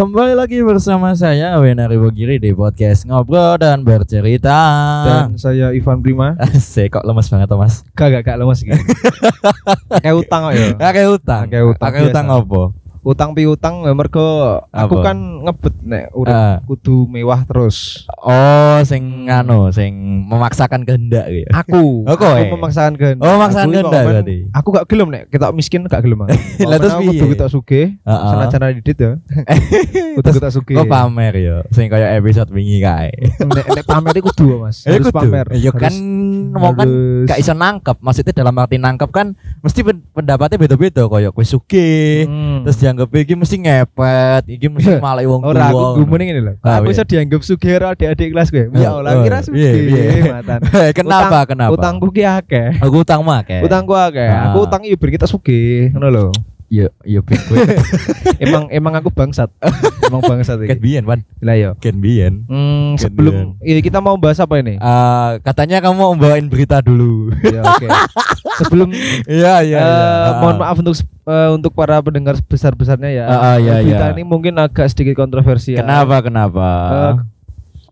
Kembali lagi bersama saya Wenari Bogiri di podcast Ngobrol dan Bercerita. Dan saya Ivan Prima. Asik kok lemes banget Thomas. Gak gak gak lemas gitu. Kayak utang kok ya. Pakai utang. Pakai utang Pakai utang apa? Utang pi utang ya, mergo aku Apa? kan ngebet nek urip Ah. kudu mewah terus. Oh, sing anu, sing memaksakan kehendak gitu. Aku, Oh, aku memaksakan kehendak. Oh, memaksakan Aku kehendak berarti. Aku gak gelem nek kita miskin gak gelem. Lah, terus piye? kudu kita sugih, Heeh. senajan didit ya. Kudu kita sugih. Kok pamer ya? Sing kayak episode wingi kae. Nek nek pamer iku kudu Mas. Eh, Harus kudu. pamer. Ya kan mau kan gak iso nangkep. Maksudnya dalam arti nangkep kan mesti pen- pendapatnya beda-beda koyo kowe sugih. Hmm. Terus dianggap iki mesti ngepet, iki mesti malah wong tuwa. Ora aku gumune ngene lho. Ah, Aku iya. iso dianggap sugih adik-adik kelas gue. Ya Oh, Allah, oh, kira iya, sugih. iya. Matan. kenapa? kenapa? Utangku ki akeh. Aku utang mah kayak. Utangku akeh. Ah. Aku utang ibu kita sugih, ngono lho. Iya, iya pik kowe. Emang emang aku bangsat. emang bangsat Ken iki. biyen, Pan. Lah yo. Ken biyen. Hmm, Ken sebelum ini kita mau bahas apa ini? Eh, katanya kamu mau bawain berita dulu. Ya, oke. Sebelum Iya, iya, eh, mohon maaf untuk eh, untuk para pendengar besar-besarnya ya. Ah, ah, iya, Berita iya. ini mungkin agak sedikit kontroversial. Kenapa? Kenapa? Eh,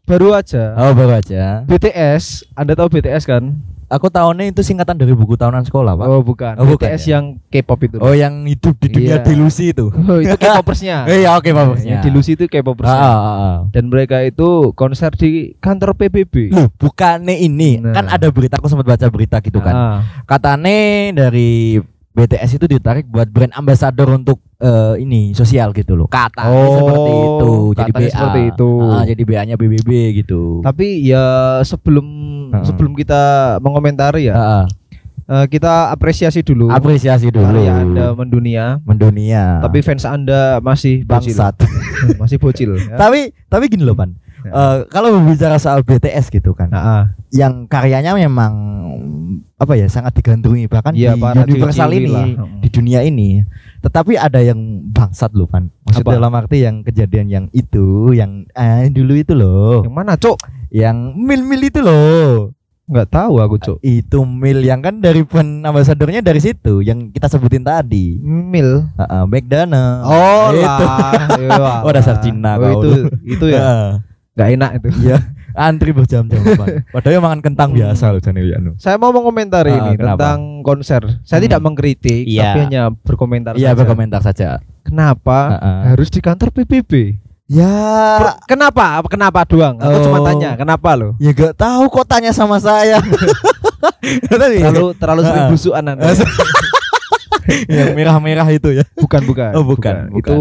baru aja oh, baru aja. BTS, Anda tahu BTS kan? Aku tahunnya itu singkatan dari buku tahunan sekolah, Pak. Oh, bukan. Oh, bukan BTS ya? yang K-pop itu. Oh, yang hidup di dunia Iya. delusi itu. Oh, itu K-popersnya. Iya, oke, Pak. Yang delusi itu K-popersnya. ah, ah, ah. Dan mereka itu konser di kantor PBB. Loh, bukannya ini. Nah. Kan ada berita aku sempat baca berita gitu kan. Ah. Katanya dari BTS itu ditarik buat brand ambassador untuk eh, ini sosial gitu loh. Katanya Oh, seperti itu. Jadi BA. seperti itu. Ah, jadi BA-nya BBB gitu. Tapi ya sebelum Heeh. sebelum kita mengomentari ya, Ah, ah. eh, kita apresiasi dulu apresiasi dulu. karya Anda mendunia. mendunia. Tapi fans Anda masih bocil. bangsat. masih bocil. Ya. tapi tapi gini loh, Pan. Ya. Eh, kalau berbicara soal BTS gitu kan, ah. yang karyanya memang apa ya sangat digandrungi bahkan Iya, di universal ini lah. Di dunia ini. Tetapi ada yang bangsat loh pan. Maksudnya Apa? dalam arti yang kejadian yang itu, yang eh, dulu itu loh, Yang mana, Cok? yang mil-mil itu loh. Nggak tahu aku, Cok. Itu mil yang kan dari brand ambasadornya dari situ yang kita sebutin tadi. Mil. Heeh, McDonald. Oh Itu. lah. Iya, Oh, dasar Cina Oh, kau itu itu ya. Nggak enak itu. Iya, antri berjam-jam. Padahal makan kentang Hmm. biasa loh jane anu. Saya mau mengomentari Ah, ini kenapa? tentang konser. Saya Hmm. tidak mengkritik, Iya. tapi hanya berkomentar Iya, saja. berkomentar saja. Kenapa Heeh. harus di kantor PBB? Ya, kenapa? Apa Kenapa doang? Aku Oh. cuma tanya, kenapa lo? ya gak tahu kok tanya sama saya. Terlalu terlalu sering busukan Anda. yang merah-merah itu ya. bukan, bukan. Oh, bukan, bukan. Itu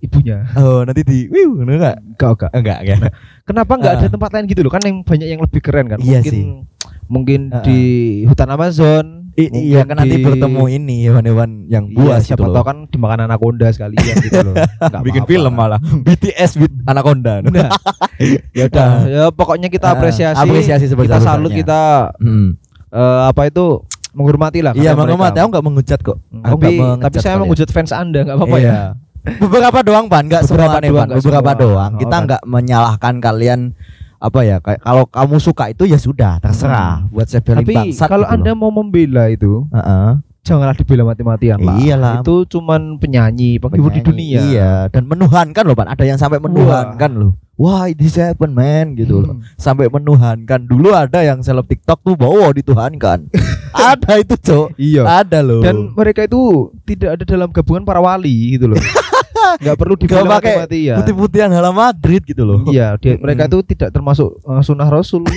ibunya. Oh, nanti di wiu enggak? Enggak, enggak. Enggak, enggak. Kenapa enggak Ah. ada tempat lain gitu loh? Kan yang banyak yang lebih keren kan. Iya mungkin sih. mungkin Ah, di hutan Amazon. I- iya kan nanti di- bertemu ini hewan-hewan yang Iya, buas siapa gitu tahu kan dimakan anaconda sekalian gitu loh. Nggak bikin apa-apa. film malah BTS with Anaconda. Nah, ya udah, Ah. ya pokoknya kita Ah, apresiasi. apresiasi kita salut, kita Hmm. eh, apa itu menghormati lah. Iya, menghormati aku enggak menghujat kok. Hmm, Aku tapi nggak mengecat tapi saya kalian. menghujat fans Anda nggak apa-apa Iya. ya. Beberapa doang, Pan, enggak Beberapa semua nih, Pan. nggak Beberapa semua. doang. Oh, Kita kan. enggak menyalahkan kalian apa ya kayak kalau kamu suka itu ya sudah terserah buat saya Hmm. Tapi kalau Anda mau membela itu, janganlah dibela mati-matian lah. Iyalah. Itu cuman penyanyi, penghibur di dunia. Iya, dan menuhankan loh, Pan. Ada yang sampai menuhankan loh. Wah, ini seven man gitu loh. Hmm. Sampai menuhankan. Dulu ada yang seleb TikTok tuh bawa dituhankan. ada itu, Cok. Iya. Ada loh. Dan mereka itu tidak ada dalam gabungan para wali gitu loh. Nggak perlu Gak pakai mati-matian. putih-putihan hala Madrid gitu loh. Iya, dia, Mm-mm. mereka itu tidak termasuk eh, sunnah Rasul.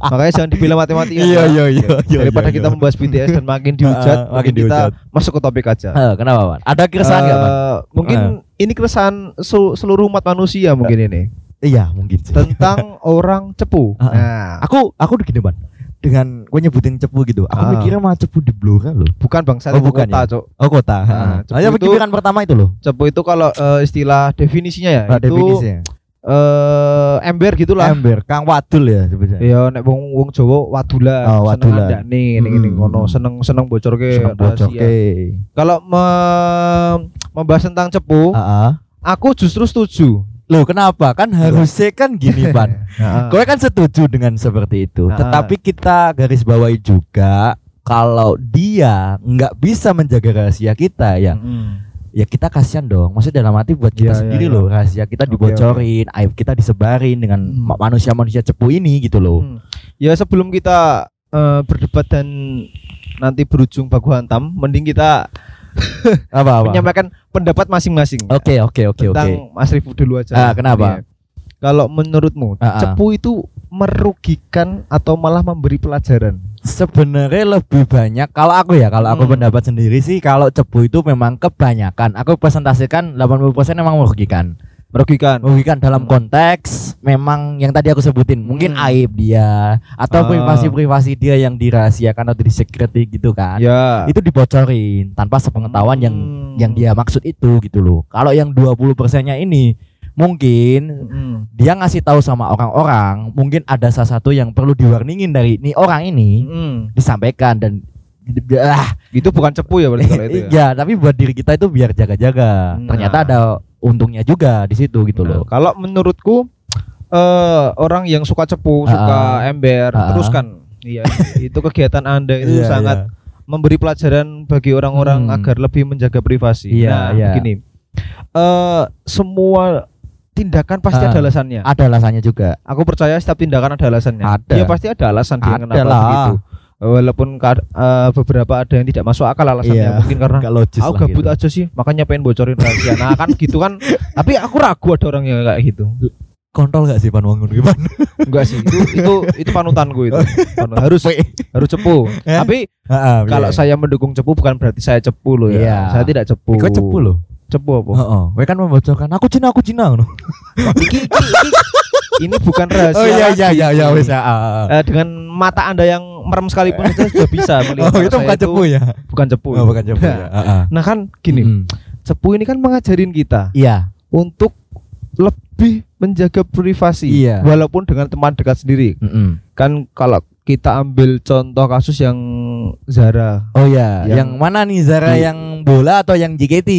Makanya jangan dibela mati-matian. Iya, ya. iya, iya, iya, Daripada iya, kita iya. membahas BTS dan makin dihujat, Ah, makin kita dihujat. masuk ke topik aja. Eh, kenapa, Pan? Ada keresahan nggak, Pan? Eh, mungkin ini keresahan sel- seluruh umat manusia mungkin ini Iya, mungkin sih. tentang orang cepu. Ah, ah. Nah, aku aku udah gini, Pan. Dengan gue nyebutin cepu gitu. Aku Ah. mikirnya mah cepu di Blora loh. bukan bangsa Oh, bukan kota, ya? Cok. Oh, kota. Nah, Heeh. cepu itu- pikiran pertama itu loh. Cepu itu kalau eh, istilah definisinya ya, Nah, itu definisinya. eh ember gitulah. Ember, Kang Wadul ya sebenarnya. Ya nek wong wong Jawa wadula, Oh, wadula. seneng andakne ngene-ngene Hmm. ngono, seneng seneng bocorke Seneng rahasia. bocoke. Kalau me- membahas tentang cepu, Heeh. aku justru setuju. Loh kenapa? Kan harusnya kan gini Pan. Gue kan setuju dengan seperti itu. Tetapi kita garis bawahi juga Kalau dia nggak bisa menjaga rahasia kita ya Mm. ya kita kasihan dong. Maksudnya dalam hati buat kita Iya, iya, sendiri iya. loh rahasia kita Oke, dibocorin, aib kita disebarin dengan Hmm. ma- manusia-manusia cepu ini gitu loh. Hmm. Ya sebelum kita eh, berdebat dan nanti berujung baku hantam, mending kita Apa apa? menyampaikan pendapat masing-masing. Oke oke oke oke. tentang Mas Rifu dulu aja. Ah, kenapa? Iya. Kalau menurutmu Ah, ah. cepu itu merugikan atau malah memberi pelajaran? Sebenarnya lebih banyak kalau aku ya kalau aku Hmm. pendapat sendiri sih kalau cepu itu memang kebanyakan aku presentasikan 80% memang merugikan. Merugikan. Merugikan dalam konteks memang yang tadi aku sebutin mungkin Hmm. aib dia atau Ah. privasi-privasi dia yang dirahasiakan atau disekreti gitu kan. Ya. Itu dibocorin tanpa sepengetahuan yang Hmm. yang dia maksud itu gitu loh. Kalau yang 20%-nya ini mungkin Hmm. dia ngasih tahu sama orang-orang, mungkin ada salah satu yang perlu diwarningin dari nih orang ini Hmm. disampaikan dan ah Itu bukan cepu ya berarti kalau itu ya. ya tapi buat diri kita itu biar jaga-jaga. Nah. Ternyata ada untungnya juga di situ gitu Nah, loh. kalau menurutku eh orang yang suka cepu, Ah, suka ember, ah, ah. teruskan. Iya, itu kegiatan Anda itu Iya, sangat memberi pelajaran bagi orang-orang Hmm. agar lebih menjaga privasi. Iya, nah, iya. begini. Eh semua tindakan pasti Ah. ada alasannya. Ada alasannya juga. Aku percaya setiap tindakan ada alasannya. Ada. Dia pasti ada alasan dia Ada kenapa lah. begitu. Walaupun eh, beberapa ada yang tidak masuk akal alasannya Iya. mungkin karena aku lah gabut gitu. aja sih makanya pengen bocorin rahasia. Nah kan gitu kan. Tapi aku ragu ada orang yang kayak gitu. Kontol gak sih Panwangun gimana? Enggak sih itu itu itu panutanku itu. Panu- harus harus cepu. Ya. Tapi kalau iya. saya mendukung cepu bukan berarti saya cepu loh ya. Iya. Saya tidak cepu. Ikut cepu loh. Cepu apa? Heeh. Kowe kan membocorkan aku Cina aku Cina ngono. Iki- iki- iki- ini bukan rahasia. Oh iya iya iya iya wis. Eh, dengan mata anda yang merem sekalipun itu sudah bisa melihat Oh itu bukan itu cepu ya. bukan cepu Oh bukan cepu Nah, ya. Ah, ah. nah kan gini Mm. cepu ini kan mengajarin kita Iya. untuk lebih menjaga privasi Iya. walaupun dengan teman dekat sendiri Mm-mm. kan kalau kita ambil contoh kasus yang Zara Oh iya, Yang- yang, mana nih Zara Di- yang bola atau yang JKT?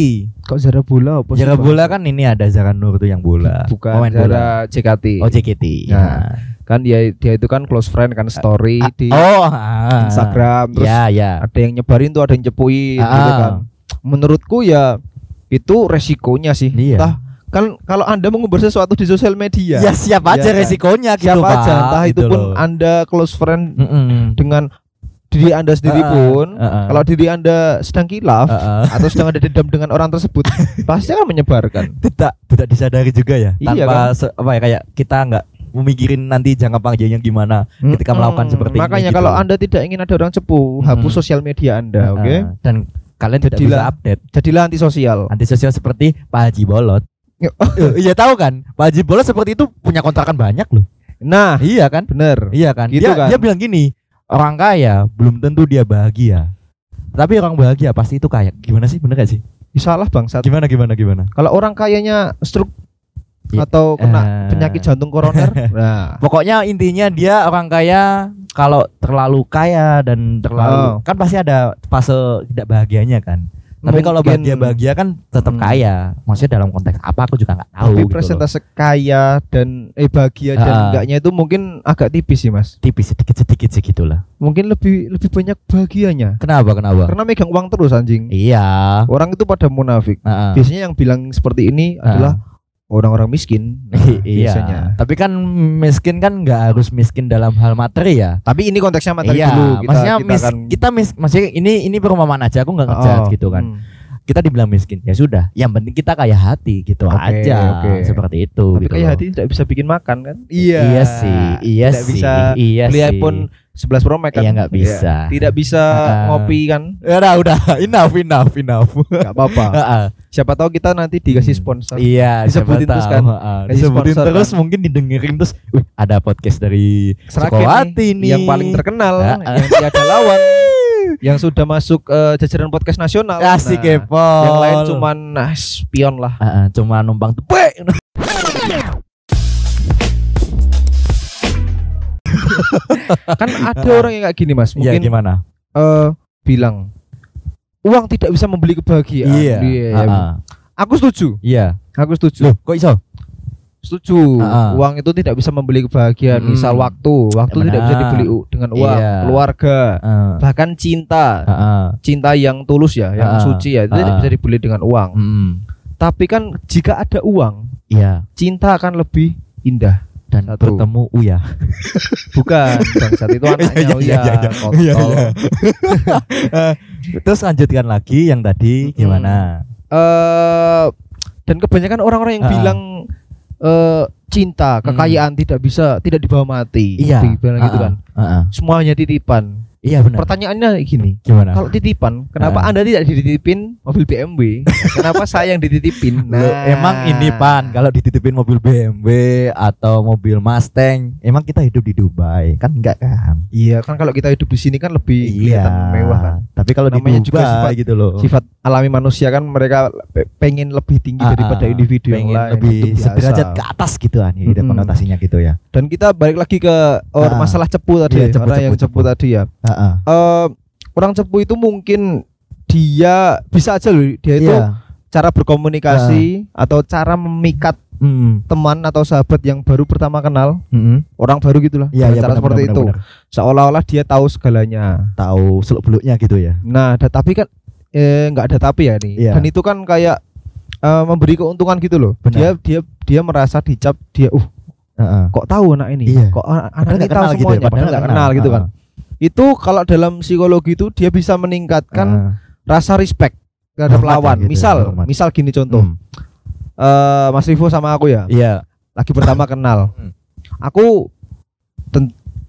kok Zara bola apa Zara bola kan ini ada Zara Nur tuh yang bola. bukan bola. Zara JKT Oh JKT. Nah, kan dia dia itu kan close friend kan story Ah, di oh, ah. Instagram terus Ya, ya. ada yang nyebarin tuh ada yang cepuin Ah. gitu kan menurutku ya itu resikonya sih Iya. entah kan kalau anda mengumbar sesuatu di sosial media Ya siap Ya aja kan? resikonya gitu, siapa Pak. aja entah itu Gitu pun loh. anda close friend Mm-mm. dengan diri anda sendiri ah, pun ah, ah. kalau diri anda sedang kilaf Ah, ah. atau sedang ada dendam dengan orang tersebut pasti akan menyebarkan tidak tidak disadari juga ya Iya, tanpa kan? se- apa ya kayak kita nggak memikirin nanti jangka panjangnya gimana ketika melakukan Mm-mm. seperti ini makanya gitu. kalau anda tidak ingin ada orang cepu hapus Mm-mm. sosial media anda Ah, oke ah. dan kalian tidak Jadilah- bisa update jadilah antisosial antisosial seperti Pak Haji Bolot Ya. iya tahu kan? Pak Haji Bolot seperti itu punya kontrakan banyak loh. Nah iya kan? bener. Iya kan? Gitu dia kan? dia bilang gini orang kaya belum tentu dia bahagia. Tapi orang bahagia pasti itu kaya gimana sih? Bener gak sih? Salah bangsat gimana gimana gimana? Kalau orang kayanya stroke Ya, atau kena eh. penyakit jantung koroner, nah. Pokoknya intinya dia orang kaya kalau terlalu kaya dan Oh. terlalu kan pasti ada fase tidak bahagianya kan. Tapi kalau mungkin- bahagia bahagia kan tetap Hmm. kaya. Maksudnya dalam konteks apa aku juga nggak tahu. tapi gitu loh. persentase kaya dan eh bahagia dan Ah. enggaknya itu mungkin agak tipis sih mas. tipis sedikit sedikit segitulah. Mungkin lebih lebih banyak bahagianya. Kenapa kenapa? Karena megang uang terus anjing. Iya. Orang itu pada munafik. Heeh. Biasanya yang bilang seperti ini Ah. adalah orang-orang miskin. Nah, iya. biasanya. Tapi kan miskin kan nggak harus miskin dalam hal materi ya. Tapi ini konteksnya materi iya. dulu. Kita, maksudnya kita mis, akan kita mis, maksudnya ini ini perumpamaan aja aku nggak Oh, ngejudge gitu kan. hmm. Kita dibilang miskin ya sudah. Yang penting kita kaya hati gitu Oke, aja. oke. Seperti itu. Tapi gitu kaya loh. hati tidak bisa bikin makan kan? Iya sih, iya tidak sih, bisa iya beli sih. iPhone 11 Pro Max kan? Iya, nggak bisa. Iya. Tidak bisa Ah. ngopi kan? Ya udah, udah, enough, enough, enough. Gak apa-apa. Heeh. Siapa tahu kita nanti dikasih Hmm. sponsor. Iya, Disebutin siapa terus tahu, kan? heeh. Kasih Disebutin sponsor terus kan? mungkin didengerin terus, wih, ada podcast dari Sukawati nih. yang paling terkenal, Ah, ah. yang tiada lawan, yang sudah masuk eh, jajaran podcast nasional. Asik Nah, kepo. Yang lain cuman nah, spion lah. Heeh, cuma numpang tepek. kan ada orang yang kayak gini mas, Iya, mungkin gimana? eh, bilang uang tidak bisa membeli kebahagiaan. Iya. Iya. heeh. Aku setuju. Iya. Aku setuju. Loh, kok iso? Setuju. Ah. Uang itu tidak bisa membeli kebahagiaan. Mm. Misal waktu, waktu Ya, tidak bisa benar. dibeli dengan uang. Iya. Keluarga, Heeh. bahkan cinta, Heeh. cinta yang tulus ya, yang Ah. suci ya, itu tidak Ah. bisa dibeli dengan uang. Mm. Tapi kan jika ada uang, Iya. cinta akan lebih indah. Dan Satu. bertemu Uya. Bukan, bangsat itu anaknya Iya, iya, Uya, iya, iya. Iya, iya. Terus lanjutkan lagi yang tadi gimana? eh dan kebanyakan orang-orang yang Ah. bilang eh cinta, kekayaan tidak bisa tidak dibawa mati. Hmm. Iya. Gitu Heeh. kan. Heeh. Semuanya titipan. Iya benar. Pertanyaannya gini, Gimana? kalau titipan, kenapa Ah. Anda tidak dititipin mobil BMW? kenapa saya yang dititipin? Loh, emang ini pan kalau dititipin mobil BMW atau mobil Mustang, emang kita hidup di Dubai kan enggak kan? Iya, kan kalau kita hidup di sini kan lebih kelihatan mewah kan. Tapi kalau di Namanya Dubai juga sifat- gitu loh. Sifat alami manusia kan mereka pe- pengen lebih tinggi Ah, daripada ah, individu yang lain. lebih sederajat ke atas gitu kan ya, Mm-mm. konotasinya gitu ya. Dan kita balik lagi ke oh, Ah. masalah cepu tadi, Iya, ya, cepu, cepu, yang cepu, cepu. tadi ya. Eh orang cepu itu mungkin dia bisa aja loh dia itu Iya. cara berkomunikasi atau cara memikat Mm. teman atau sahabat yang baru pertama kenal Mm-mm. orang baru gitulah Iya, dengan iya cara benar, seperti benar, itu seolah-olah dia tahu segalanya Tahu seluk beluknya gitu ya. nah tapi kan eh nggak ada tapi ya nih Iya. dan itu kan kayak eh, memberi keuntungan gitu loh Benar. dia dia dia merasa dicap dia uh Heeh. kok tahu anak ini Iya. kok anak Padahal ini tahu gitu ya, semuanya padahal padahal nggak nggak kenal kenal. gitu kan itu kalau dalam psikologi itu dia bisa meningkatkan Heeh. rasa respect terhadap Hormat ya lawan. gitu, misal, hormat. misal gini contoh. Hmm. eh Mas Rivo sama aku ya, Iya. lagi pertama kenal. Hmm. Aku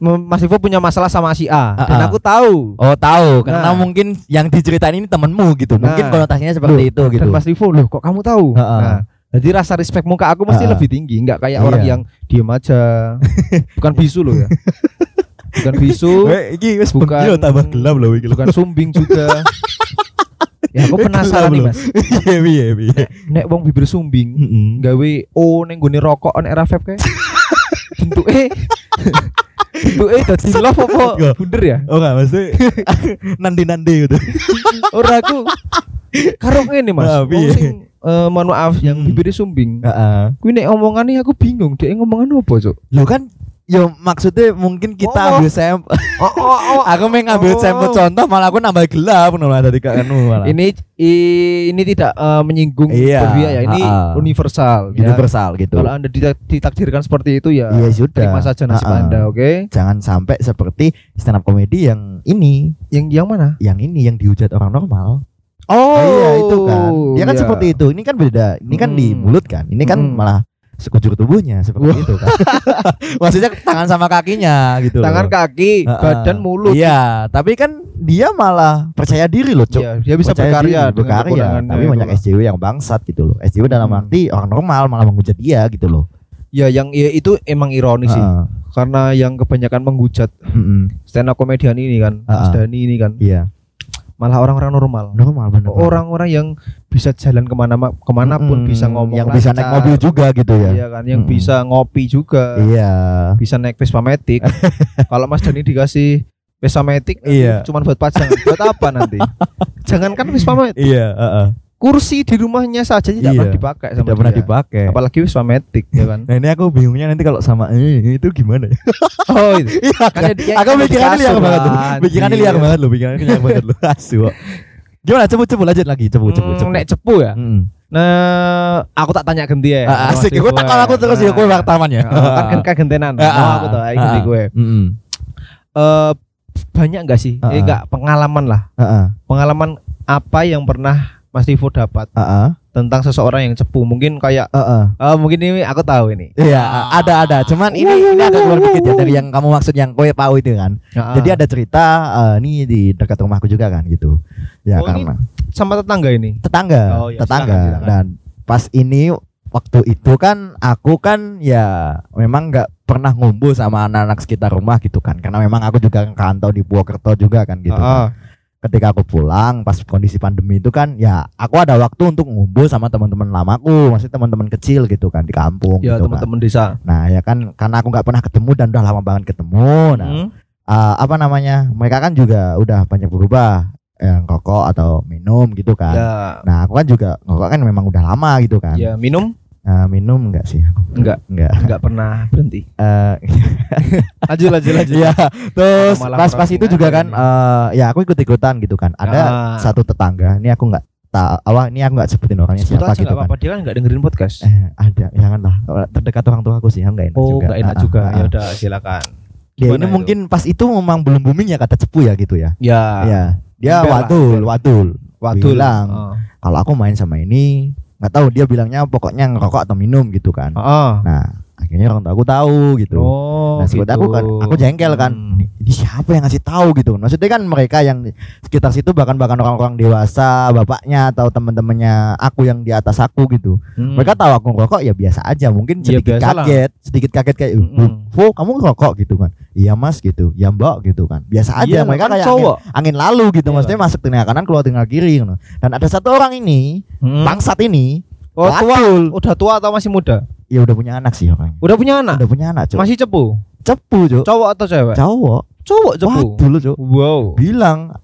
Mas Rivo punya masalah sama si A Ah, dan ah. aku tahu. Oh tahu karena Nah. mungkin yang diceritain ini temenmu gitu mungkin Nah. konotasinya seperti Loh, itu gitu Dan Mas Rivo loh, kok kamu tahu? Ah, ah. Nah, jadi rasa respect muka aku mesti ah. lebih tinggi, nggak kayak Iya. orang yang diem aja. Bukan bisu loh ya. Bukan bisu, Weh, iki wis bukan- tambah gelap loh iki bukan sumbing juga. ya aku penasaran nih Mas. Iya iya iya. Nek wong bibir sumbing, gawe O ning gone rokok on era vape kae. Bentuke bentuke dadi love apa bunder ya? Oh enggak maksudnya nandi-nandi gitu. Ora aku karo ngene Mas. Piye? sing eh, mohon maaf yang bibirnya sumbing. Heeh. Kuwi nek omongane aku bingung, dia ngomongan apa, Cuk? Lo kan Yo maksudnya mungkin kita Oh. ambil sampel. Oh, oh, oh. aku mau ngambil Oh. sampel contoh malah aku nambah gelap ngono lah tadi kak anu malah. Ini i- ini tidak eh, menyinggung Iya, berpihak ya. Ini ah, ah. universal. ya. universal gitu. Kalau Anda ditak- ditakdirkan seperti itu ya Iya sudah. terima saja nasib ah. Anda, oke? Jangan sampai seperti stand up comedy yang ini, Yang yang mana? yang ini yang dihujat orang normal. Oh, iya itu kan. Dia kan iya. seperti itu. Ini kan beda. Ini kan di Hmm. mulut kan. Ini kan Hmm. malah sekujur tubuhnya seperti itu kan. Maksudnya tangan sama kakinya gitu. loh. Tangan kaki, Ah, ah. badan, mulut. Iya, tapi kan dia malah percaya diri loh, Cuk. Iya, dia bisa Percaya berkarya, diri, berkarya. Tapi banyak lah. SJW yang bangsat gitu loh. SJW dalam Hmm. arti orang normal malah menghujat dia gitu loh. Ya yang ya, itu emang ironis sih. Heeh. Karena yang kebanyakan menghujat Mm-mm. stand up komedian ini kan, Ah, Mas. Dani ini kan, Iya, malah orang-orang normal. normal benar. Orang-orang yang bisa jalan ke mana ke mana pun Mm-mm. bisa ngomong yang bisa naik mobil juga gitu ya. Iya kan, yang Mm-mm. bisa ngopi juga, Iya. bisa naik Vespa Matic. Kalau Mas Dani dikasih Vespa Matic, Iya. cuma buat pajang. buat apa nanti? Jangankan Vespa Matic, Iya, heeh. Kursi di rumahnya saja tidak Iya. pernah dipakai sama Tidak pernah dia. dipakai. Apalagi Vespa Matic ya kan. Nah ini aku bingungnya nanti kalau sama eh, itu gimana ya? Oh, itu. Iya Kan dia- dia- Aku kan pikirannya liar banget tuh. anjir. Pikirannya liar banget loh, pikirannya liar banget loh. Asu. Gimana cepu cepu lanjut lagi cepu cepu Hmm, cepu. nek cepu ya. Mm. Nah, aku tak tanya ganti ya. Ah, Asik, gue tak kalau aku terus ya gue wartawan ya. Kan kan kagentenan. Ah, Mau ah, aku ah, ganti ah. gue. Banyak enggak sih? Ah, Eh ah. enggak pengalaman lah. Pengalaman apa yang pernah Mas Tivo dapat Heeh. tentang seseorang yang cepu? Mungkin kayak Heeh. oh, mungkin ini aku tahu ini. Iya, ada ada. Cuman ini ini agak keluar dikit ya dari yang kamu maksud yang kowe tahu itu kan. Ah, Jadi ada cerita eh, ini di dekat rumahku juga kan gitu. Ya Oh, ini karena sama tetangga ini. tetangga, Oh, iya, tetangga. silakan, silakan. Dan pas ini waktu itu kan aku kan ya memang nggak pernah ngumpul sama anak-anak sekitar rumah gitu kan. Karena memang aku juga kantau di Purwokerto juga kan gitu. Ah, ah. Ketika aku pulang pas kondisi pandemi itu kan ya aku ada waktu untuk ngumpul sama teman-teman lamaku, maksudnya teman-teman kecil gitu kan di kampung Ya gitu kan. teman-teman desa. Nah ya kan karena aku nggak pernah ketemu dan udah lama banget ketemu. Nah Hmm. eh, apa namanya mereka kan juga udah banyak berubah yang rokok atau minum gitu kan. Ya, Nah aku kan juga rokok kan memang udah lama gitu kan. ya minum Eh, minum enggak sih? Enggak. Enggak. Enggak pernah berhenti. Eh, Lanjut lanjut lanjut. Iya, terus Malah pas pas crossing itu juga kan eh ya aku ikut ikutan gitu kan. Ada Ah. satu tetangga, ini aku nggak tahu, awal ini aku nggak sebutin orangnya Sebut siapa aja gitu nggak kan. apa-apa dia kan enggak dengerin podcast. Eh, ada, janganlah terdekat orang tua aku sih, enggak enak oh, juga. enggak enak Ah, juga. ah. Ya udah silakan. Gimana ini itu? mungkin pas itu memang belum booming ya kata cepu ya gitu ya. Ya. Ya, dia Ember lah, wadul, ember. wadul. Wadul. Bilang. Oh. Kalau aku main sama ini, nggak tahu dia bilangnya pokoknya ngerokok atau minum gitu kan. Oh. Nah, akhirnya orang tua aku tahu gitu. Oh, Nah, sebut aku kan, aku jengkel kan. Hmm. Ini, siapa yang ngasih tahu gitu? Maksudnya kan mereka yang sekitar situ bahkan bahkan orang-orang dewasa, bapaknya atau teman-temannya aku yang di atas aku gitu. Hmm. Mereka tahu aku ngerokok ya biasa aja, mungkin Ya, sedikit lah. kaget, sedikit kaget kayak. "Uh, Vo, kamu ngerokok gitu kan?" Iya mas gitu, ya mbak gitu kan. Biasa aja Iya, mereka kan kayak cowok. Angin, angin lalu gitu, Iya. maksudnya masuk telinga kanan keluar telinga kiri gitu. Dan ada satu orang ini, Hmm. bangsat ini, Oh, tua. Udah tua atau masih muda? Ya udah punya anak sih orangnya. Udah punya anak? Udah punya anak, Cuk. Masih cepu? cepu, Cuk. Cowok atau cewek? Cowok. Cowok cepu. Wadul, Cuk. Wow. bilang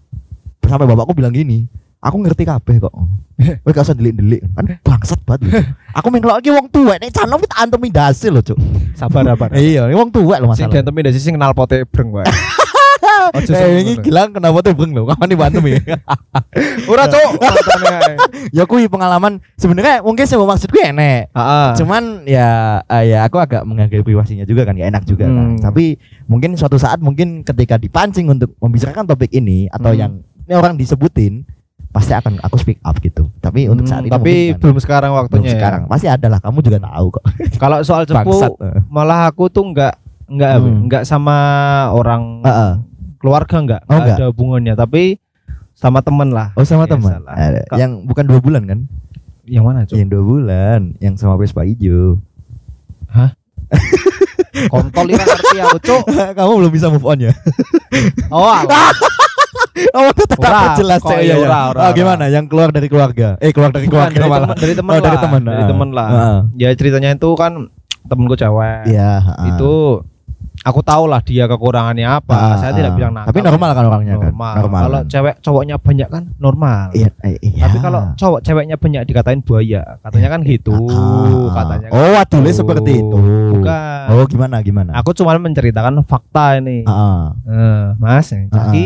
sampai bapakku bilang gini aku ngerti kabeh kok Kowe gak usah delik-delik kan bangsat banget lho, aku main lagi wong tuwek nek canom kita antemi dasil lho cuk Sabar sabar. iya wong tuwek lho Sing masalah diantemi dari sing kenal pote breng wae. Eh ini gilang kenapa tuh beng lho kapan dibantu ya Ora cuk. Mantane ae. ya kui pengalaman sebenarnya mungkin semua maksudku enek Heeh. cuman ya eh, ya aku agak menghargai privasinya juga kan gak enak juga kan Hmm. tapi mungkin suatu saat mungkin ketika dipancing untuk membicarakan topik ini atau Hmm. yang ini orang disebutin pasti akan aku speak up gitu tapi untuk saat ini Hmm, tapi mungkin kan. belum sekarang Belum waktunya. ya. sekarang pasti ada lah kamu juga tahu kok Kalau soal bangsat cepu malah aku tuh enggak enggak Hmm. enggak sama orang. Keluarga enggak, Oh, enggak ada hubungannya, tapi sama temen lah. oh sama Biasa teman. Kak- yang bukan dua bulan kan Yang mana, Cuk? yang dua bulan yang sama Vespa hijau Kontol ini ngerti aku, Cuk. kamu belum bisa move on ya Oh, alah. oh tetap Ora, jelas kok iya, Iya, iya. ora, ora, Oh, gimana yang keluar dari keluarga eh keluar dari Bukan, keluarga dari malah temen, dari temen Oh, lah. dari temen, Dari temen lah. Heeh. Ya ceritanya itu kan temenku cewek. iya heeh. Itu aku tahu lah dia kekurangannya apa. Ah, Saya tidak ah. bilang nakal. tapi normal kan orangnya kan normal. normal Kalau kan? cewek cowoknya banyak kan normal. iya, eh, iya. Tapi kalau cowok ceweknya banyak dikatain buaya, katanya kan gitu. Ah, Katanya. oh kan wadulnya gitu. seperti itu Bukan. oh gimana gimana Aku cuma menceritakan fakta ini. Heeh. Eh, Mas, jadi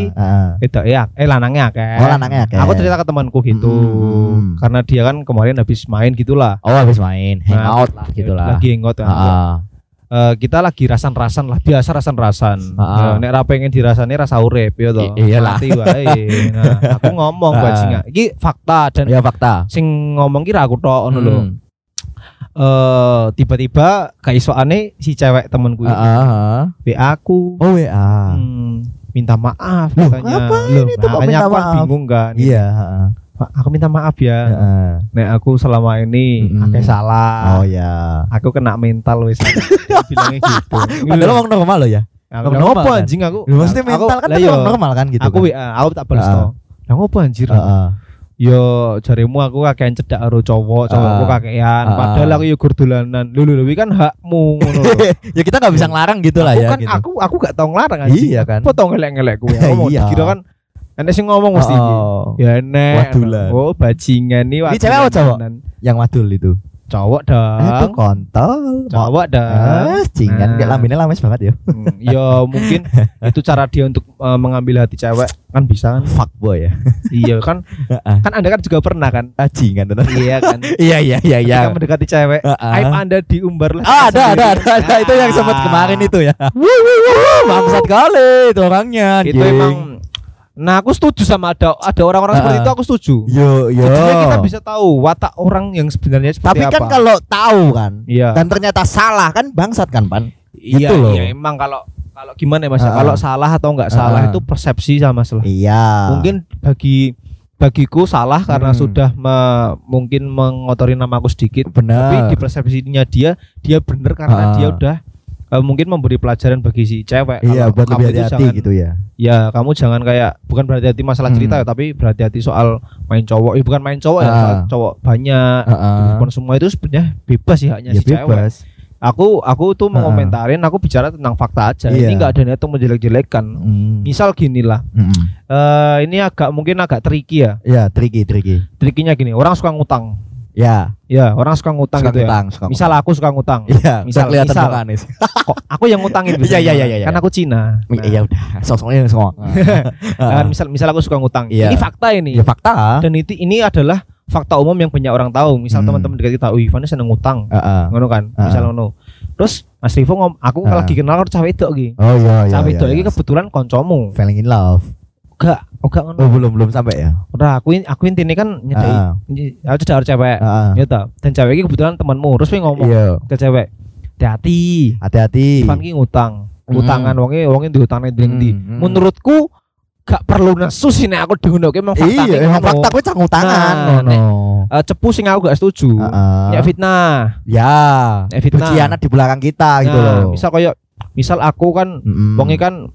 itu ya, eh lanangnya akeh. Oh, lanangnya akeh. Aku cerita ke temanku gitu. Hmm. Karena dia kan kemarin habis main gitulah. oh habis main hangout Nah, lah gitu lah Lagi hangout kan. Heeh. Eh, kita lagi rasan-rasan lah, biasa rasan-rasan. Ah. Nah, nek ra pengen dirasani rasa urip ya toh. I- iyalah. Mati wae. Nah, aku ngomong bajingan. Iki fakta dan ya fakta sing ngomong kira aku tok ngono lho. Eh tiba-tiba kaisoane si cewek temenku Heeh, heeh. WA aku. oh WA Hmm, minta maaf Loh, katanya. Loh, itu kok makanya minta kan maaf? bingung kan. iya heeh. Pak, aku minta maaf ya. Heeh. Nek aku selama ini Mm-mm. akeh salah. oh ya Aku kena mental wis. Bilangnya gitu. padahal orang normal loh ya Aku normal ngopo kan? anjing aku. Lu maksudnya Aku- mental kan tapi orang normal kan gitu Aku kan? WA, aku tak balas to. Lah ngopo anjir? Heeh. Yo jarimu aku kakean cedak karo cowok, cowokku kakean. Ah. Padahal aku yo gur dolanan. Lho lho kan hakmu ngono ya kita nggak bisa ngelarang gitu lah aku ya kan gitu. aku aku gak tau ngelarang anjing. Iya kan? Apa tau ngelek-ngelek gue. Ngomong Iya. dikira kan enek sing ngomong mesti. Oh, Ya enek. Wadulan. Oh, bajingan nih Ini cewek apa cowok? yang wadul itu Cowok Eh, itu dong. kontol Cowok dong. ah cingan Nah. kayak lambinnya lames banget ya Hmm, Ya mungkin itu cara dia untuk eh, mengambil hati cewek kan bisa kan. fuck boy ya iya kan. Kan Anda kan juga pernah kan? ah cingan tenan Iya kan. iya iya iya iya Ketika mendekati cewek, Heeh. aib Anda diumbar lah. Ah, ada, ada, ada, ada, itu yang sempat Ah. kemarin itu ya. Bangsat kali itu orangnya. Itu emang Nah, aku setuju sama ada ada orang-orang seperti itu aku setuju. yo yo. Sebenarnya kita bisa tahu watak orang yang sebenarnya seperti Tapi apa. kan kalau tahu kan iya. dan ternyata salah kan bangsat kan pan. iya, gitu loh. iya emang kalau kalau gimana ya Mas? Ah. Kalau salah atau enggak salah Ah. itu persepsi sama masalah. Iya. Mungkin bagi bagiku salah karena Hmm. sudah me- mungkin mengotori namaku sedikit. Tapi benar. di persepsinya dia dia bener karena Ah. dia udah eh, mungkin memberi pelajaran bagi si cewek. Iya, Kalau buat kamu lebih hati-hati gitu ya. Ya, kamu jangan kayak bukan berhati-hati masalah Hmm. cerita ya, tapi berhati-hati soal main cowok. Eh bukan main cowok ya, Ah. soal cowok banyak. Heeh. Bukan semua itu sebenarnya bebas sih haknya Ya si cewek. bebas. Aku aku tuh Ah. mengomentarin, aku bicara tentang fakta aja. Iya. Ini nggak ada niat untuk menjelek-jelekkan. Hmm. Misal gini lah, Mm-mm. eh ini agak mungkin agak tricky ya. Ya, tricky, tricky. Trikinya gini, orang suka ngutang. Ya, Ya, orang suka ngutang suka gitu ya. ngutang, suka Misal aku suka ngutang. ngutang. Iya, misal- kelihatan misal. nih. Kok aku yang ngutangin Iya, iya, iya, iya, iya. aku Cina. Mi- Iya udah, sosoknya semua. Kan misal misal aku suka ngutang. Iya. Ini fakta ini. Ya fakta. Dan itu ini adalah fakta umum yang banyak orang tahu. Misal Hmm. teman-teman dekat kita, "Oh, Ivan seneng ngutang." Heeh. Ngono kan? Heeh. Misal ngono. Terus Mas Rivo ngom, aku Heeh. lagi kenal karo cah wedok iki. Oh iya iya. Iya, wedok iya. iki kebetulan koncomu. falling in love. Enggak, enggak ngono. Oh belum belum sampai ya. Udah aku aku intinya kan nyedai. Heeh. Aku cedar cewek. Heeh. Ya ta. Dan cewek iki kebetulan temanmu. Terus ngomong Iya. ke cewek, "Hati-hati. Hati-hati. Ivan ki ngutang. Mm. Utangan wonge wonge diutangne nding ndi." Mm, mm. Menurutku gak perlu nesu sih nek aku diundoke emang fakta Iya, emang fakta gue canggung tangan. Nah, ngono. Eh, cepu sing aku gak setuju. Heeh. Ya fitnah. Ya. Ya fitnah. Di belakang kita gitu Nah, loh. Misal kayak misal aku kan Mm-mm. wonge kan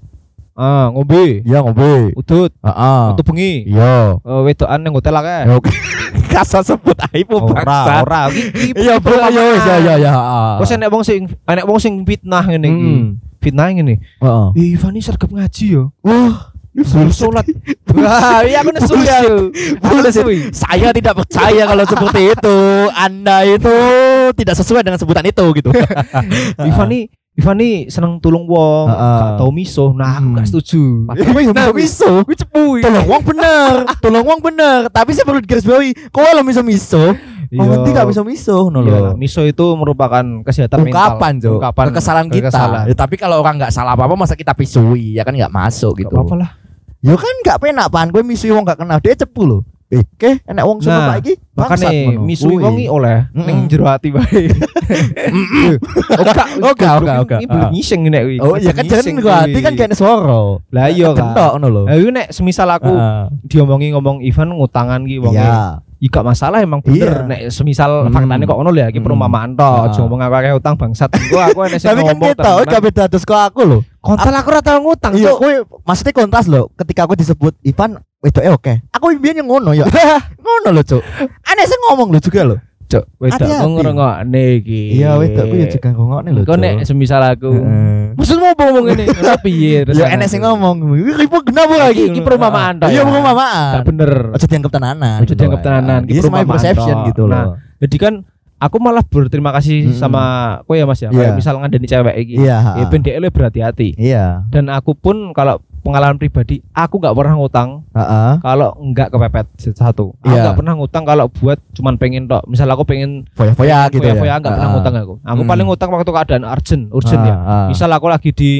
eh ngombe, Iya ngombe. udut, Heeh. utuh bengi. Iya. Eh, wedokan ning hotel akeh. Ya, Oke. Kasar sebut aib Ora, bangsa. ora. Iki Iya, bro. Ya wis ya ya ya. Terus enek wong sing enek wong sing fitnah ngene iki. Hmm. Fitnah ngene. Heeh. Ih, ini sergap ngaji yo. Wah, Suruh sholat. Wah, iya aku nesu ya. Aku nesu. Saya tidak percaya kalau seperti itu. Anda itu tidak sesuai dengan sebutan itu gitu. Ivan nih Ivan nih seneng tulung wong, Heeh. gak tau miso. Nah, aku Hmm. gak setuju. Padahal ya bisa miso. Gue cepu. Tolong uang bener, tolong uang bener. Tapi saya perlu digarisbawahi. Kau lo miso miso, oh nanti gak miso miso, no Iya, lo. miso itu merupakan kesehatan Ungkapan, mental. Jo. Ungkapan Kesalahan kita. kekesalan. Ya, tapi kalau orang nggak salah apa-apa masa kita pisui, ya kan nggak masuk Gak gitu. apa-apa lah. Ya kan nggak penak pan, gue misui wong gak kenal dia cepu lo. Eh, ke enak wong Nah, semua pak iki. Bangsat ngono. misui iki oleh ning jero ati bae. Oka, Oka, oka, oka. Ini belum nyiseng nek kuwi. Oh iya kan jangan gue hati kan kayak suara. Lah iya kan. Kentok ngono lho. Lah iku nek semisal aku diomongi ngomong Ivan ngutangan ki wong Iya. Ya gak masalah emang bener Iya. nek semisal faktanya kok ngono lho ya iki perumpamaan tok aja ngomong akeh utang bangsat. Gua aku enek sing Tapi kan ngomong kita gak beda terus kok aku lho. Kontal aku ora tau ngutang, Iya, kowe maksudnya kontas lho ketika aku disebut Ivan wedoke oke. Aku impiannya ngono ya. ngono lho, Cuk. Aneh sih ngomong lho juga lho. Cuk, wedok Hati-hati. ngrungokne iki. Iya, wedokku ya juga ngomongnya lho. Kok nek semisal aku Heeh. Maksudmu apa ngomong ini? Ora piye? Ya enek sing ngomong, "Ribu kenapa lagi?" Iki perumpamaan Iya, ya. perumpamaan. Gak bener. Aja dianggap tenanan. Aja dianggap tenanan, Iya, iki sama perumpamaan gitu Nah, loh. Jadi kan aku malah berterima kasih Mm-mm. sama kowe ya Mas ya. Iya. Kayak misal ngandani cewek iki. Iya. Ya ben dhek berhati-hati. Iya. Dan aku pun kalau pengalaman pribadi, aku nggak pernah ngutang Heeh. kalau nggak kepepet satu. Aku Iya. nggak pernah ngutang kalau buat cuman pengen tok. Misal aku pengen Foya-foya gitu ya. foya nggak pernah Heeh. ngutang aku. Aku Hmm. paling ngutang waktu keadaan urgent, urgent Ah, ya. ah. Misal aku lagi di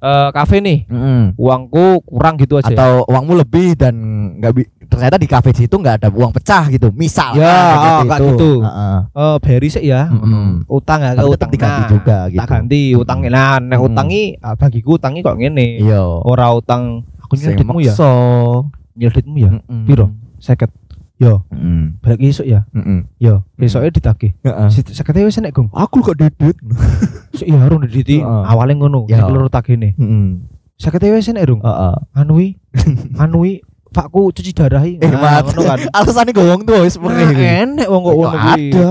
eh, kafe nih, Mm-mm. uangku kurang gitu aja. atau uangmu lebih dan nggak bi- ternyata di kafe situ nggak ada uang pecah gitu misal Ya, ah, kayak gitu. Heeh. Eh beri sih ya, Mm-mm. utang ya, utang diganti Nah, juga gitu tak ganti utang nah nek Mm. utangi ah, bagiku utangi kok ngene iya ora utang aku Sing nyeliditmu ya maksa. nyeliditmu ya. Piro? seket yo Mm-mm. balik esuk ya Mm-mm. yo besoknya ditagih Heeh. seketnya wis enek gong aku gak didit Besok iya harus diditi Heeh. awalnya ngono Ya. ya keluru tagihne Heeh. seketnya wis enek dong Heeh. anui anui pakku cuci darah Eh, Nah, mat. ngono kan alasannya gowong tuh wis Nah, perih enek wong kok ngono kuwi ada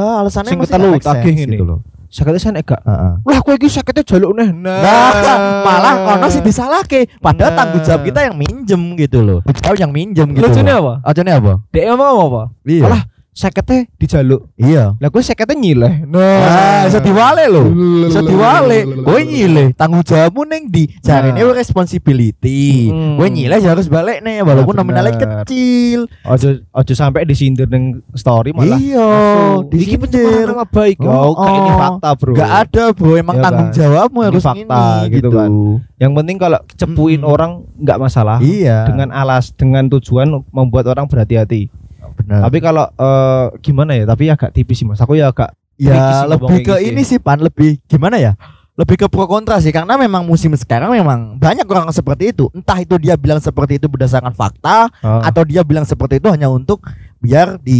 masih tagih ini. gitu loh seketnya enek gak Heeh. lah kowe iki seketnya jaluk neh nah Nah, malah kono sih disalahke. Padahal Nah. tanggung jawab kita yang minjem gitu loh. Tahu yang minjem gitu. lucunya apa Ajane apa? dek ngomong apa Iya. Alah, seketnya dijaluk Iya. lah gue seketnya nyileh Nah, iso diwale lho. Diwale. Kowe nyileh, tanggung jawabmu ning di. Jarine Nah. responsibility. Hmm. Kowe nyileh ya harus balik nih walaupun Nah, nominalnya kecil. ojo ojo sampai disindir neng story malah Iya, iki disindir. pencemaran nama baik Oh, oh, kayak ini oh. fakta bro Gak ada bro, emang Iya tanggung kan? jawabmu harus fakta ini, gitu gitu. kan. yang penting kalau cepuin orang nggak masalah Iya. dengan alas dengan tujuan membuat orang berhati-hati benar. tapi kalau eh, gimana ya tapi agak tipis sih mas aku ya agak Ya lebih ke gitu. ini sih Pan Lebih gimana ya Lebih ke pro kontra sih Karena memang musim sekarang memang Banyak orang seperti itu Entah itu dia bilang seperti itu berdasarkan fakta Ah. Atau dia bilang seperti itu hanya untuk Biar di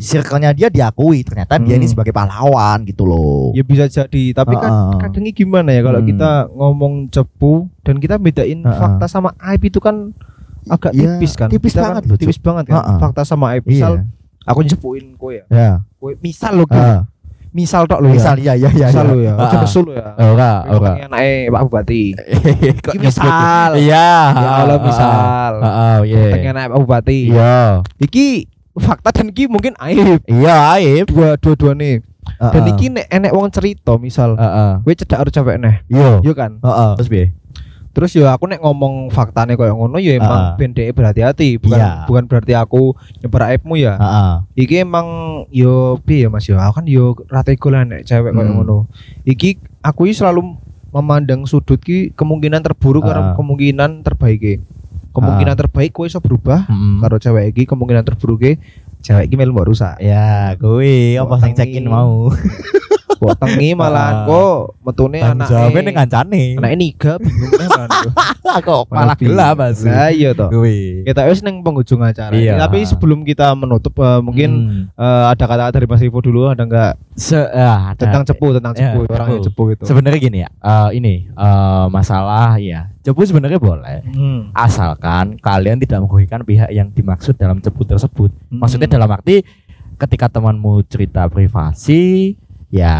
circle-nya dia diakui Ternyata dia ini Hmm. sebagai pahlawan gitu loh ya bisa jadi tapi kan Heeh. kadang ini gimana ya kalau Hmm. kita ngomong cepu dan kita bedain Heeh. fakta sama aib itu kan agak Iya, tipis kan tipis Kita kan banget loh, Cuk. tipis banget kan Heeh. fakta sama aib Iya misal aku nyepuin kowe ya Ya kowe misal lo Heeh. misal tok lo Misal ya ya ya ya misal ya. lo ya Heeh. kesul lo ya Ora Kowe ora orangnya anake Pak Bupati Kok misal Iya ya Allah misal Heeh iya pengen anake Pak Bupati Iya iki fakta dan iki mungkin aib. Iya, aib. Dua dua-dua nih. Dan iki nek enek wong cerita misal Heeh. kowe cedak karo cewek neh. Yo. Yo kan. Heeh. Terus piye? Terus yo aku nek ngomong faktane koyo ngono ya emang ben dhek berhati-hati, bukan Iya. bukan berarti aku nyebar aibmu ya. Heeh. Iki emang yo piye ya Mas yo, aku kan yo ratego lah nek cewek koyo Hmm. ngono. Iki aku selalu memandang sudut ki kemungkinan terburuk karo Ah. kemungkinan terbaik ki. Kemungkinan terbaik kowe iso berubah Heeh. karo cewek iki, kemungkinan terburuk ki cewek iki melu rusak. Ya, kuwi apa sing check in tangi? mau? Kok tengi malahan Ah. kok metune Tanggung jawabnya ning anake. kancane. Anake niga bingung malahan. Kok malah gelap Mas. Lah iya. Kuwi. Kita wis neng penghujung acara. Iya. Tapi sebelum kita menutup eh, mungkin Hmm. eh, ada kata-kata dari Mas Ivo dulu ada enggak Se ah, ada. tentang cepu tentang Ya, cepu orang yang cepu. cepu itu. Sebenarnya gini ya, eh, ini eh, masalah ya. Cepu sebenarnya boleh. Hmm. Asalkan kalian tidak merugikan pihak yang dimaksud dalam cepu tersebut. Maksudnya Hmm. dalam arti ketika temanmu cerita privasi, ya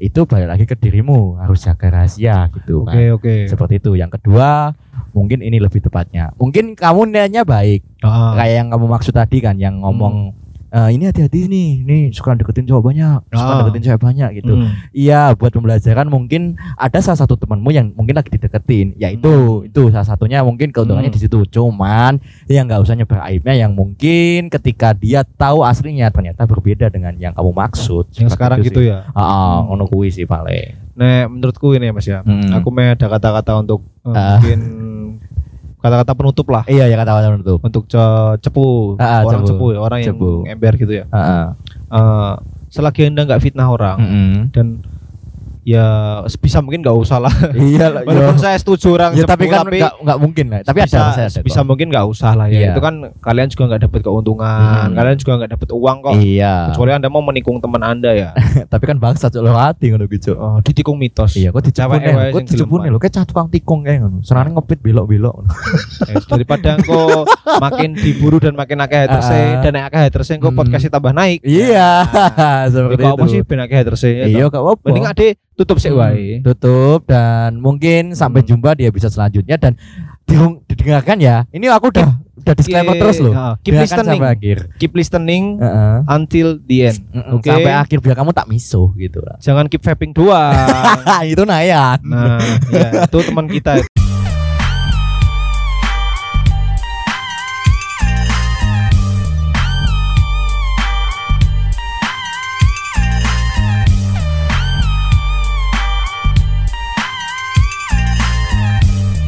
itu balik lagi ke dirimu harus jaga rahasia gitu Oke kan. oke. Seperti itu. Yang kedua, mungkin ini lebih tepatnya. Mungkin kamu niatnya baik, Ah. kayak yang kamu maksud tadi kan, yang ngomong "Eh, ini hati-hati nih, nih suka deketin cowok banyak, suka Ah. deketin cewek banyak gitu. Hmm. Iya, buat pembelajaran mungkin ada salah satu temanmu yang mungkin lagi dideketin, yaitu itu salah satunya mungkin keuntungannya Hmm. di situ. Cuman ya nggak usah nyebar aibnya yang mungkin ketika dia tahu aslinya ternyata berbeda dengan yang kamu maksud. Yang sekarang itu gitu sih. ya. Ah, Hmm. ngono kuwi sih paling. Nah, menurutku ini ya Mas ya. Hmm. Aku mau ada kata-kata untuk Ah. mungkin kata-kata penutup lah Iya ya kata-kata itu. untuk ce- cepu Ah, ah, orang cepu. cepu, orang yang Cepu. ember gitu ya. Heeh. Eh, selagi anda nggak fitnah orang Mm-mm. dan ya sebisa mungkin nggak usah lah. Iya lah. Walaupun saya setuju orang Ya tapi kan nggak nggak mungkin lah. Tapi bisa, ada bisa kok. mungkin nggak usah lah ya. Iya. Itu kan kalian juga nggak dapat keuntungan, Hmm. kalian juga nggak dapat uang kok. Iya. Kecuali anda mau menikung teman anda ya. tapi kan bangsa lo hati ngono gitu. Oh, ditikung mitos. Iya, kok ya, wae kok gelem lho, kayak tukang tikung kayak ngono. Senane ngepit belok-belok. Eh, daripada engko makin diburu dan makin akeh haterse Ah. dan nek akeh haterse engko Hmm. podcastnya tambah naik. Iya, Nah, seperti itu. sih ben akeh haterse ya. Iya, apa-apa. Mending ade tutup sih Hmm, wae. Tutup dan mungkin sampai Hmm. jumpa di episode selanjutnya dan di- didengarkan ya. Ini aku udah udah disclaimer terus loh. Keep Dengarkan listening. sampai akhir. Keep listening Heeh. until the end. Mm-mm, Oke. Sampai akhir biar kamu tak misuh gitu lah. Jangan keep vaping doang. itu Nayan. nah, ya, itu teman kita.